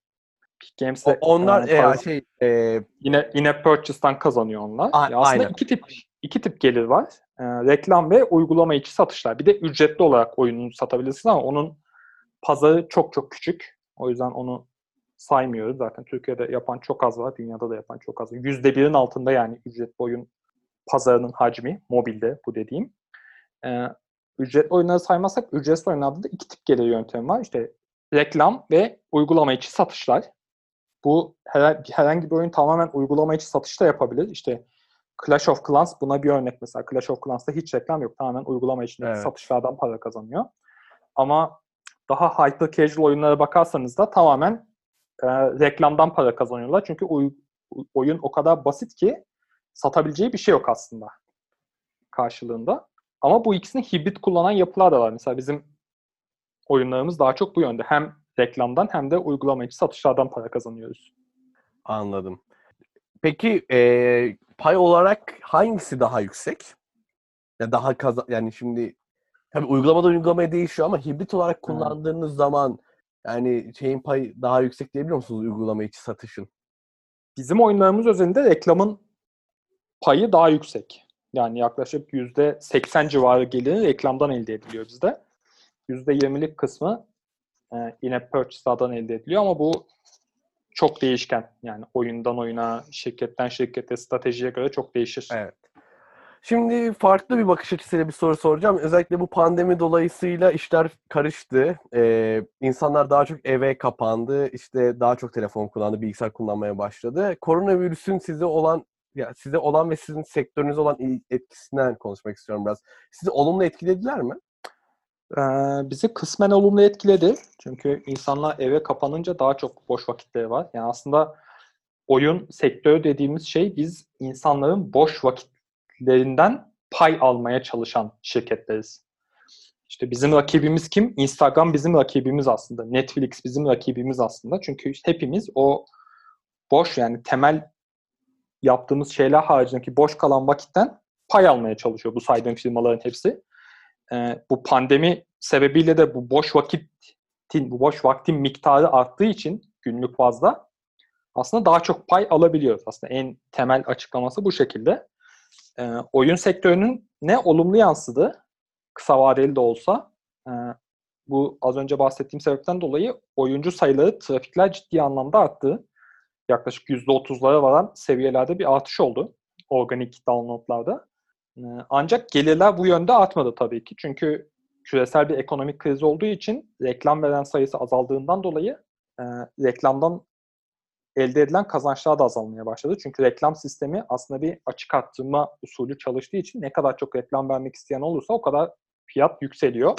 Peak O- Games'te onlar e, e, şey e, yine yine purchase'dan kazanıyor onlar. A- Ya aslında aynen. iki tip iki tip gelir var. Ee, reklam ve uygulama içi satışlar. Bir de ücretli olarak oyunu satabilirsin ama onun pazarı çok çok küçük. O yüzden onu saymıyoruz. Zaten Türkiye'de yapan çok az var. Dünyada da yapan çok az var. Yüzde birin altında yani ücretli oyun pazarının hacmi. Mobilde bu dediğim. Ee, ücretli oyunları saymazsak ücretsiz oyunlarda da iki tip gelir yöntemi var. İşte reklam ve uygulama içi satışlar. Bu her- herhangi bir oyun tamamen uygulama içi satışta yapabilir. İşte Clash of Clans buna bir örnek mesela. Clash of Clans'ta hiç reklam yok. Tamamen uygulama içindeki Evet. satışlardan para kazanıyor. Ama daha hyper casual oyunlara bakarsanız da tamamen e, reklamdan para kazanıyorlar. Çünkü oy- oyun o kadar basit ki satabileceği bir şey yok aslında karşılığında. Ama bu ikisini hibrit kullanan yapılar da var. Mesela bizim oyunlarımız daha çok bu yönde. Hem reklamdan hem de uygulama içi satışlardan para kazanıyoruz. anladım. Peki e, pay olarak hangisi daha yüksek? Ya daha kaza yani şimdi tabii uygulamadan uygulamaya değişiyor ama hibrit olarak kullandığınız zaman yani şeyin payı daha yüksek diyebiliyor musunuz uygulama içi satışın? Bizim oyunlarımız özelinde reklamın payı daha yüksek. Yani yaklaşık %80 civarı geliri reklamdan elde ediliyor bizde. %20'lik kısmı e, yine purchase'lardan elde ediliyor ama bu çok değişken. Yani oyundan oyuna, şirketten şirkete, stratejiye göre çok değişir. Evet. Şimdi farklı bir bakış açısıyla bir soru soracağım. Özellikle bu pandemi dolayısıyla işler karıştı. Ee, insanlar daha çok eve kapandı. İşte daha çok telefon kullandı, bilgisayar kullanmaya başladı. Koronavirüsün size olan ya size olan ve sizin sektörünüze olan etkisinden konuşmak istiyorum biraz. Sizi olumlu etkilediler mi? Ee, bizi kısmen olumlu etkiledi. Çünkü insanlar eve kapanınca daha çok boş vakitleri var. Yani aslında oyun sektörü dediğimiz şey biz insanların boş vakitlerinden pay almaya çalışan şirketleriz. İşte bizim rakibimiz kim? Instagram bizim rakibimiz aslında. Netflix bizim rakibimiz aslında. Çünkü hepimiz o boş yani temel yaptığımız şeyler haricindeki boş kalan vakitten pay almaya çalışıyor bu saydığım firmaların hepsi. Ee, bu pandemi sebebiyle de bu boş vakitin, bu boş vaktin miktarı arttığı için günlük fazla aslında daha çok pay alabiliyoruz. Aslında en temel açıklaması bu şekilde. Ee, oyun sektörünün ne olumlu yansıdı kısa vadeli de olsa e, bu az önce bahsettiğim sebepten dolayı oyuncu sayıları, trafikler ciddi anlamda arttı. Yaklaşık %30'lara varan seviyelerde bir artış oldu. organik downloadlarda. E, ancak gelirler bu yönde artmadı tabii ki. Çünkü küresel bir ekonomik kriz olduğu için reklam veren sayısı azaldığından dolayı e, reklamdan elde edilen kazançlar da azalmaya başladı. Çünkü reklam sistemi aslında bir açık arttırma usulü çalıştığı için ne kadar çok reklam vermek isteyen olursa o kadar fiyat yükseliyor.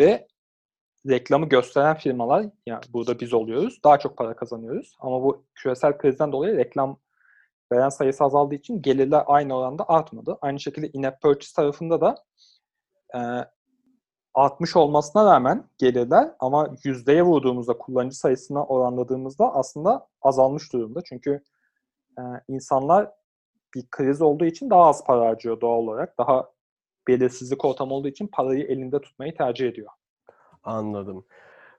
Ve reklamı gösteren firmalar, yani burada biz oluyoruz, daha çok para kazanıyoruz. Ama bu küresel krizden dolayı reklam veren sayısı azaldığı için gelirler aynı oranda artmadı. Aynı şekilde in-app purchase tarafında da e, artmış olmasına rağmen gelirler ama yüzdeye vurduğumuzda kullanıcı sayısına oranladığımızda aslında azalmış durumda. Çünkü e, insanlar bir kriz olduğu için daha az para harcıyor doğal olarak. Daha belirsizlik ortamı olduğu için parayı elinde tutmayı tercih ediyor. Anladım.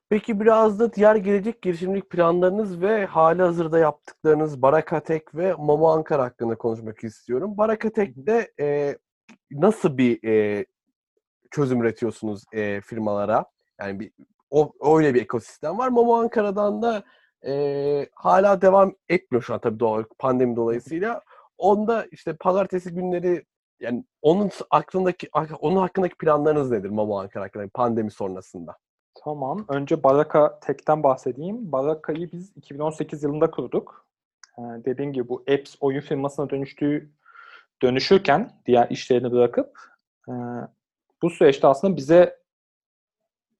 Peki biraz da diğer gelecek girişimcilik planlarınız ve hali hazırda yaptıklarınız Barakatek ve Momo Ankara hakkında konuşmak istiyorum. Barakatek'te e, nasıl bir e, çözüm üretiyorsunuz e, firmalara? Yani bir o öyle bir ekosistem var. Momo Ankara'dan da e, hala devam etmiyor şu an tabii doğal pandemi dolayısıyla. Onda işte pazartesi günleri yani onun aklındaki onun hakkındaki planlarınız nedir Momo Ankara hakkında pandemi sonrasında? Tamam. Önce Baraka Tek'ten bahsedeyim. Baraka'yı biz 2018 yılında kurduk. Ee, dediğim gibi bu apps oyun firmasına dönüştüğü dönüşürken diğer işlerini bırakıp e, bu süreçte aslında bize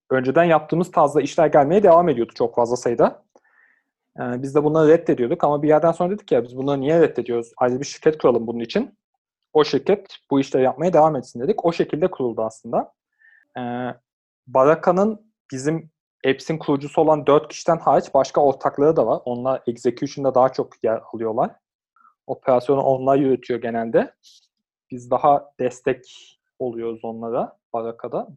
önceden yaptığımız tarzda işler gelmeye devam ediyordu çok fazla sayıda. Ee, biz de bunları reddediyorduk ama bir yerden sonra dedik ya biz bunları niye reddediyoruz? Ayrı bir şirket kuralım bunun için. O şirket bu işleri yapmaya devam etsin dedik. O şekilde kuruldu aslında. Ee, Baraka'nın bizim Apps'in kurucusu olan 4 kişiden hariç başka ortakları da var. Onlar execution'da daha çok yer alıyorlar. Operasyonu onlar yürütüyor genelde. Biz daha destek oluyoruz onlara Baraka'da.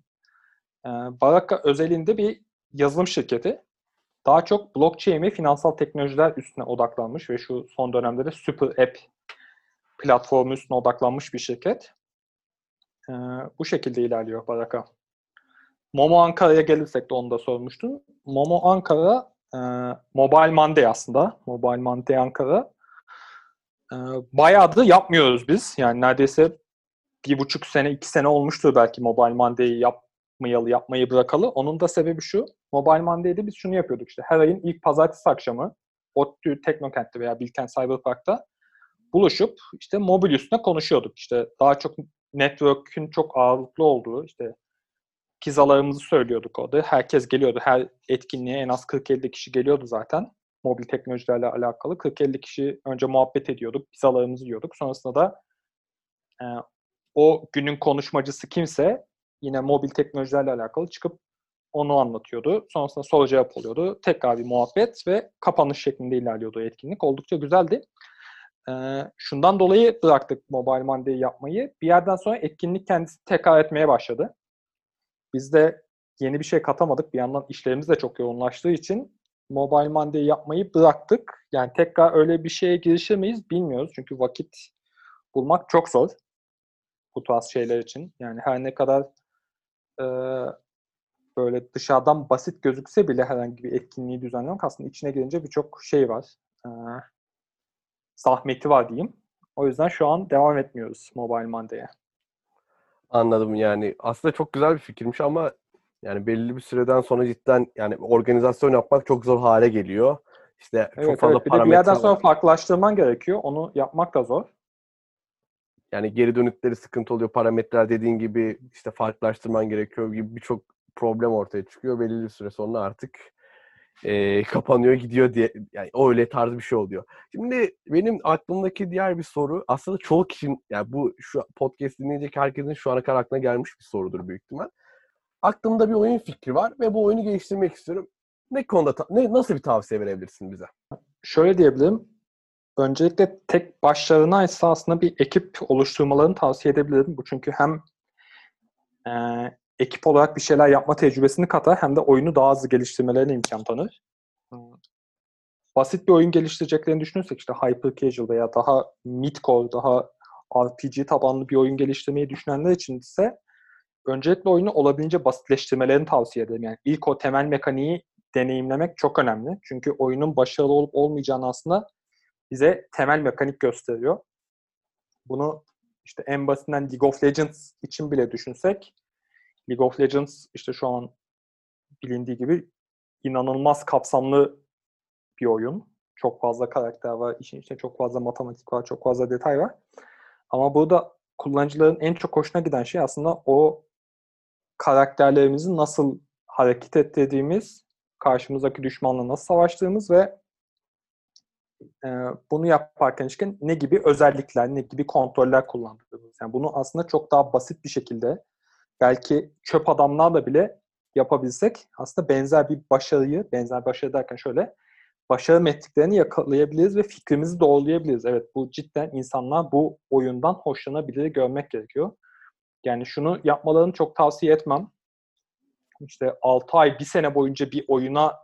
Ee, Baraka özelinde bir yazılım şirketi. Daha çok blockchain ve finansal teknolojiler üstüne odaklanmış ve şu son dönemde de Super App platformu üstüne odaklanmış bir şirket. Ee, bu şekilde ilerliyor Baraka. Momo Ankara'ya gelirsek de onu da sormuştun. Momo Ankara e, Mobile Monday aslında. Mobile Monday Ankara. E, bayağı da yapmıyoruz biz. Yani neredeyse bir buçuk sene, iki sene olmuştur belki Mobile Monday'i yapmayalı, yapmayı bırakalı. Onun da sebebi şu. Mobile Monday'de biz şunu yapıyorduk işte. Her ayın ilk pazartesi akşamı ODTÜ Teknokent'te veya Bilkent Cyberpark'ta buluşup işte mobil üstüne konuşuyorduk. İşte daha çok network'ün çok ağırlıklı olduğu işte pizzalarımızı söylüyorduk orada. Herkes geliyordu. Her etkinliğe en az 40-50 kişi geliyordu zaten. Mobil teknolojilerle alakalı. 40-50 kişi önce muhabbet ediyorduk. Pizzalarımızı yiyorduk. Sonrasında da e, o günün konuşmacısı kimse yine mobil teknolojilerle alakalı çıkıp onu anlatıyordu. Sonrasında soru cevap oluyordu. Tekrar bir muhabbet ve kapanış şeklinde ilerliyordu etkinlik. Oldukça güzeldi. Ee, şundan dolayı bıraktık Mobile Monday yapmayı. Bir yerden sonra etkinlik kendisi tekrar etmeye başladı. Biz de yeni bir şey katamadık. Bir yandan işlerimiz de çok yoğunlaştığı için Mobile Monday yapmayı bıraktık. Yani tekrar öyle bir şeye girişir miyiz bilmiyoruz. Çünkü vakit bulmak çok zor bu tarz şeyler için. Yani her ne kadar e, böyle dışarıdan basit gözükse bile herhangi bir etkinliği düzenlemek aslında içine girince birçok şey var. E, zahmeti var diyeyim. O yüzden şu an devam etmiyoruz Mobile Monday'e. Anladım yani. Aslında çok güzel bir fikirmiş ama yani belli bir süreden sonra cidden yani organizasyon yapmak çok zor hale geliyor. İşte evet, çok fazla evet. Bir de bir yerden sonra farklılaştırman gerekiyor. Onu yapmak da zor. Yani geri dönükleri sıkıntı oluyor. Parametreler dediğin gibi işte farklılaştırman gerekiyor gibi birçok problem ortaya çıkıyor. Belli bir süre sonra artık e, kapanıyor gidiyor diye yani öyle tarz bir şey oluyor. Şimdi benim aklımdaki diğer bir soru aslında çoğu kişinin yani bu şu podcast dinleyecek herkesin şu ana kadar aklına gelmiş bir sorudur büyük ihtimal. Aklımda bir oyun fikri var ve bu oyunu geliştirmek istiyorum. Ne konuda ne nasıl bir tavsiye verebilirsin bize? Şöyle diyebilirim. Öncelikle tek başlarına ise aslında bir ekip oluşturmalarını tavsiye edebilirim. Bu çünkü hem ekip olarak bir şeyler yapma tecrübesini katar hem de oyunu daha hızlı geliştirmelerine imkan tanır. Basit bir oyun geliştireceklerini düşünürsek işte hyper casual veya daha mid-core, daha RPG tabanlı bir oyun geliştirmeyi düşünenler için ise öncelikle oyunu olabildiğince basitleştirmelerini tavsiye ederim. Yani ilk o temel mekaniği deneyimlemek çok önemli. Çünkü oyunun başarılı olup olmayacağını aslında bize temel mekanik gösteriyor. bunu işte en basitinden League of Legends için bile düşünsek League of Legends işte şu an bilindiği gibi inanılmaz kapsamlı bir oyun. Çok fazla karakter var, işin içinde çok fazla matematik var, çok fazla detay var. Ama burada kullanıcıların en çok hoşuna giden şey aslında o karakterlerimizi nasıl hareket ettirdiğimiz, karşımızdaki düşmanla nasıl savaştığımız ve e, bunu yaparken işte ne gibi özellikler, ne gibi kontroller kullandığımız. Yani bunu aslında çok daha basit bir şekilde belki çöp adamlarla bile yapabilsek aslında benzer bir başarıyı, benzer başarı derken şöyle başarı metriklerini yakalayabiliriz ve fikrimizi doğrulayabiliriz. Evet bu cidden insanlar bu oyundan hoşlanabilir görmek gerekiyor. Yani şunu yapmalarını çok tavsiye etmem. İşte 6 ay, 1 sene boyunca bir oyuna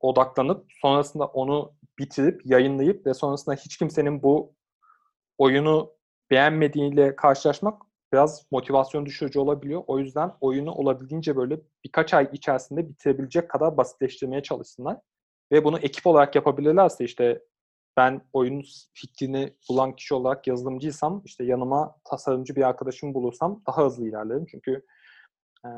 odaklanıp sonrasında onu bitirip, yayınlayıp ve sonrasında hiç kimsenin bu oyunu beğenmediğiyle karşılaşmak biraz motivasyon düşürücü olabiliyor. O yüzden oyunu olabildiğince böyle birkaç ay içerisinde bitirebilecek kadar basitleştirmeye çalışsınlar. Ve bunu ekip olarak yapabilirlerse işte ben oyun fikrini bulan kişi olarak yazılımcıysam işte yanıma tasarımcı bir arkadaşım bulursam daha hızlı ilerlerim. Çünkü e,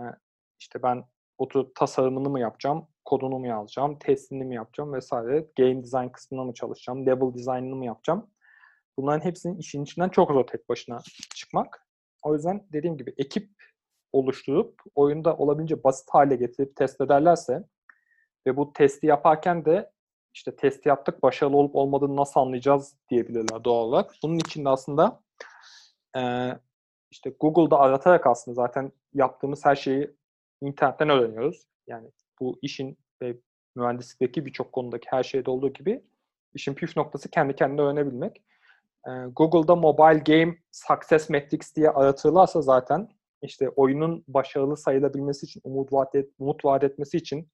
işte ben oturup tasarımını mı yapacağım, kodunu mu yazacağım, testini mi yapacağım vesaire, game design kısmına mı çalışacağım, level design'ını mı yapacağım. Bunların hepsinin işin içinden çok zor tek başına çıkmak. O yüzden dediğim gibi ekip oluşturup oyunda olabildiğince basit hale getirip test ederlerse ve bu testi yaparken de işte test yaptık başarılı olup olmadığını nasıl anlayacağız diyebilirler doğal olarak. Bunun için de aslında e, işte Google'da aratarak aslında zaten yaptığımız her şeyi internetten öğreniyoruz. Yani bu işin ve mühendislikteki birçok konudaki her şeyde olduğu gibi işin püf noktası kendi kendine öğrenebilmek. Google'da Mobile Game Success Metrics diye aratırlarsa zaten işte oyunun başarılı sayılabilmesi için, umut vaat, et, umut vaat etmesi için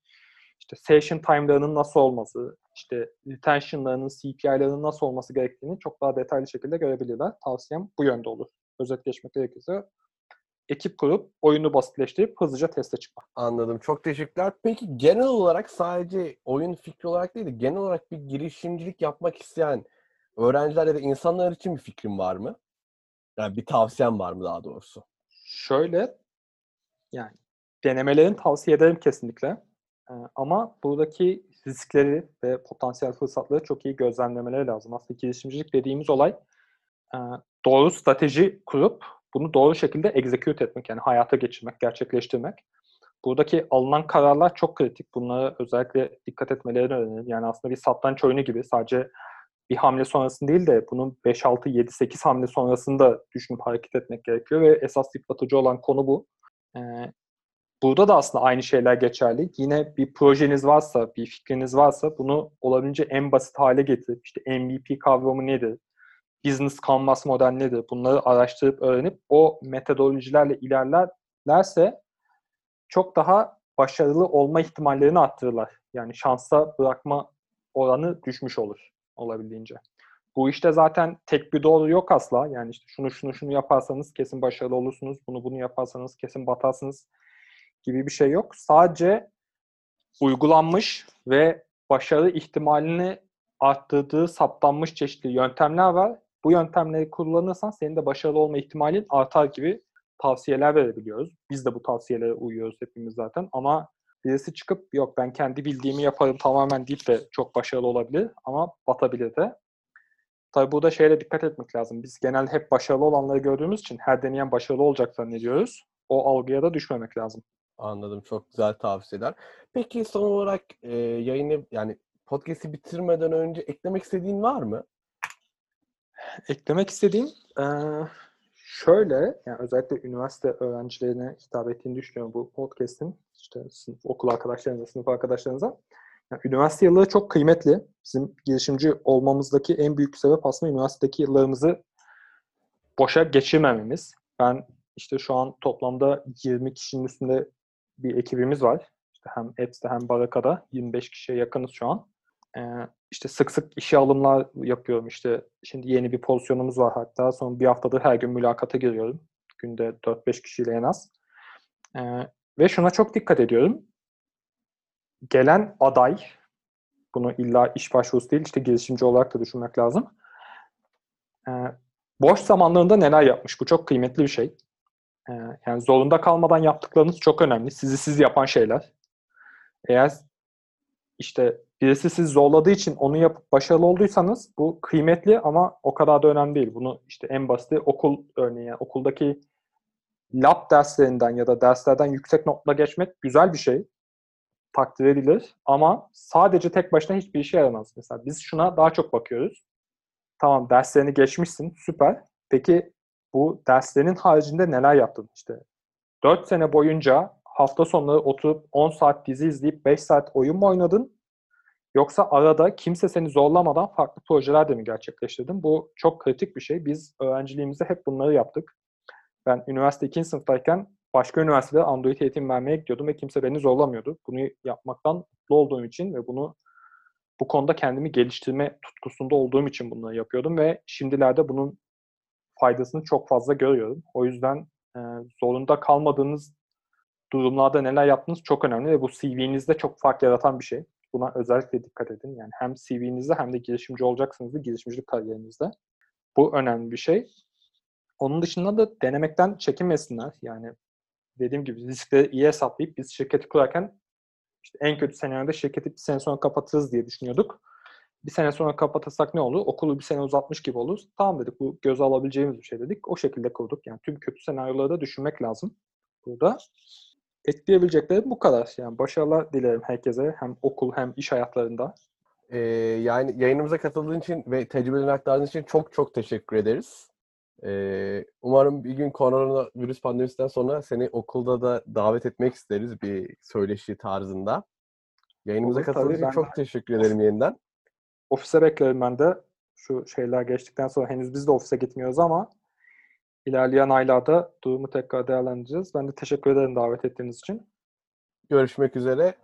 işte session time'larının nasıl olması, işte retention'larının, CPI'larının nasıl olması gerektiğini çok daha detaylı şekilde görebilirler. Tavsiyem bu yönde olur. Özet geçmek gerekirse ekip kurup oyunu basitleştirip hızlıca teste çıkmak. Anladım. Çok teşekkürler. Peki genel olarak sadece oyun fikri olarak değil de genel olarak bir girişimcilik yapmak isteyen öğrenciler ya da insanlar için bir fikrin var mı? Yani bir tavsiyen var mı daha doğrusu? Şöyle yani denemelerini tavsiye ederim kesinlikle. Ee, ama buradaki riskleri ve potansiyel fırsatları çok iyi gözlemlemeleri lazım. Aslında girişimcilik dediğimiz olay e, doğru strateji kurup bunu doğru şekilde execute etmek yani hayata geçirmek, gerçekleştirmek. Buradaki alınan kararlar çok kritik. Bunlara özellikle dikkat etmeleri önemli. Yani aslında bir satranç oyunu gibi sadece bir hamle sonrasında değil de bunun 5, 6, 7, 8 hamle sonrasında düşünüp hareket etmek gerekiyor ve esas yıpratıcı olan konu bu. Ee, burada da aslında aynı şeyler geçerli. Yine bir projeniz varsa, bir fikriniz varsa bunu olabildiğince en basit hale getirip işte MVP kavramı nedir? business canvas model nedir? Bunları araştırıp öğrenip o metodolojilerle ilerlerlerse çok daha başarılı olma ihtimallerini arttırırlar. Yani şansa bırakma oranı düşmüş olur olabildiğince. Bu işte zaten tek bir doğru yok asla. Yani işte şunu şunu şunu yaparsanız kesin başarılı olursunuz. Bunu bunu yaparsanız kesin batarsınız gibi bir şey yok. Sadece uygulanmış ve başarı ihtimalini arttırdığı saptanmış çeşitli yöntemler var bu yöntemleri kullanırsan senin de başarılı olma ihtimalin artar gibi tavsiyeler verebiliyoruz. Biz de bu tavsiyelere uyuyoruz hepimiz zaten ama birisi çıkıp yok ben kendi bildiğimi yaparım tamamen deyip de çok başarılı olabilir ama batabilir de. Tabi burada şeyle dikkat etmek lazım. Biz genelde hep başarılı olanları gördüğümüz için her deneyen başarılı olacak zannediyoruz. O algıya da düşmemek lazım. Anladım. Çok güzel tavsiyeler. Peki son olarak e, yayını yani podcast'i bitirmeden önce eklemek istediğin var mı? eklemek istediğim e, şöyle, yani özellikle üniversite öğrencilerine hitap ettiğini düşünüyorum bu podcast'in. İşte sınıf, okul arkadaşlarınıza, sınıf arkadaşlarınıza. Yani üniversite yılları çok kıymetli. Bizim girişimci olmamızdaki en büyük sebep aslında üniversitedeki yıllarımızı boşa geçirmememiz. Ben işte şu an toplamda 20 kişinin üstünde bir ekibimiz var. İşte hem Apps'te hem Baraka'da 25 kişiye yakınız şu an. Ee, işte sık sık işe alımlar yapıyorum. İşte şimdi yeni bir pozisyonumuz var hatta. Son bir haftadır her gün mülakata giriyorum. Günde 4-5 kişiyle en az. Ee, ve şuna çok dikkat ediyorum. Gelen aday, bunu illa iş başvurusu değil, işte girişimci olarak da düşünmek lazım. Ee, boş zamanlarında neler yapmış? Bu çok kıymetli bir şey. Ee, yani zorunda kalmadan yaptıklarınız çok önemli. Sizi siz yapan şeyler. Eğer işte birisi sizi zorladığı için onu yapıp başarılı olduysanız bu kıymetli ama o kadar da önemli değil. Bunu işte en basiti okul örneği yani okuldaki lab derslerinden ya da derslerden yüksek notla geçmek güzel bir şey. Takdir edilir ama sadece tek başına hiçbir işe yaramaz. Mesela biz şuna daha çok bakıyoruz. Tamam derslerini geçmişsin süper. Peki bu derslerin haricinde neler yaptın? İşte 4 sene boyunca hafta sonları oturup 10 saat dizi izleyip 5 saat oyun mu oynadın? Yoksa arada kimse seni zorlamadan farklı projeler de mi gerçekleştirdin? Bu çok kritik bir şey. Biz öğrenciliğimizde hep bunları yaptık. Ben üniversite 2. sınıftayken başka üniversitede Android eğitim vermeye gidiyordum ve kimse beni zorlamıyordu. Bunu yapmaktan mutlu olduğum için ve bunu bu konuda kendimi geliştirme tutkusunda olduğum için bunları yapıyordum ve şimdilerde bunun faydasını çok fazla görüyorum. O yüzden e, zorunda kalmadığınız durumlarda neler yaptığınız çok önemli ve bu CV'nizde çok fark yaratan bir şey. Buna özellikle dikkat edin. Yani hem CV'nizde hem de girişimci olacaksınız da girişimcilik kariyerinizde. Bu önemli bir şey. Onun dışında da denemekten çekinmesinler. Yani dediğim gibi riskleri iyi hesaplayıp biz şirketi kurarken işte en kötü senaryoda şirketi bir sene sonra kapatırız diye düşünüyorduk. Bir sene sonra kapatırsak ne olur? Okulu bir sene uzatmış gibi olur. Tamam dedik bu göze alabileceğimiz bir şey dedik. O şekilde kurduk. Yani tüm kötü senaryoları da düşünmek lazım burada. Etkileyebilecekleri bu kadar. Yani başarılar dilerim herkese. Hem okul hem iş hayatlarında. Ee, yani yayınımıza katıldığın için ve tecrübelerini aktardığın için çok çok teşekkür ederiz. Ee, umarım bir gün koronavirüs pandemisinden sonra seni okulda da davet etmek isteriz bir söyleşi tarzında. Yayınımıza Olur, katıldığın için çok teşekkür ederim yeniden. Ofise beklerim ben de. Şu şeyler geçtikten sonra henüz biz de ofise gitmiyoruz ama ilerleyen aylarda durumu tekrar değerlendireceğiz. Ben de teşekkür ederim davet ettiğiniz için. Görüşmek üzere.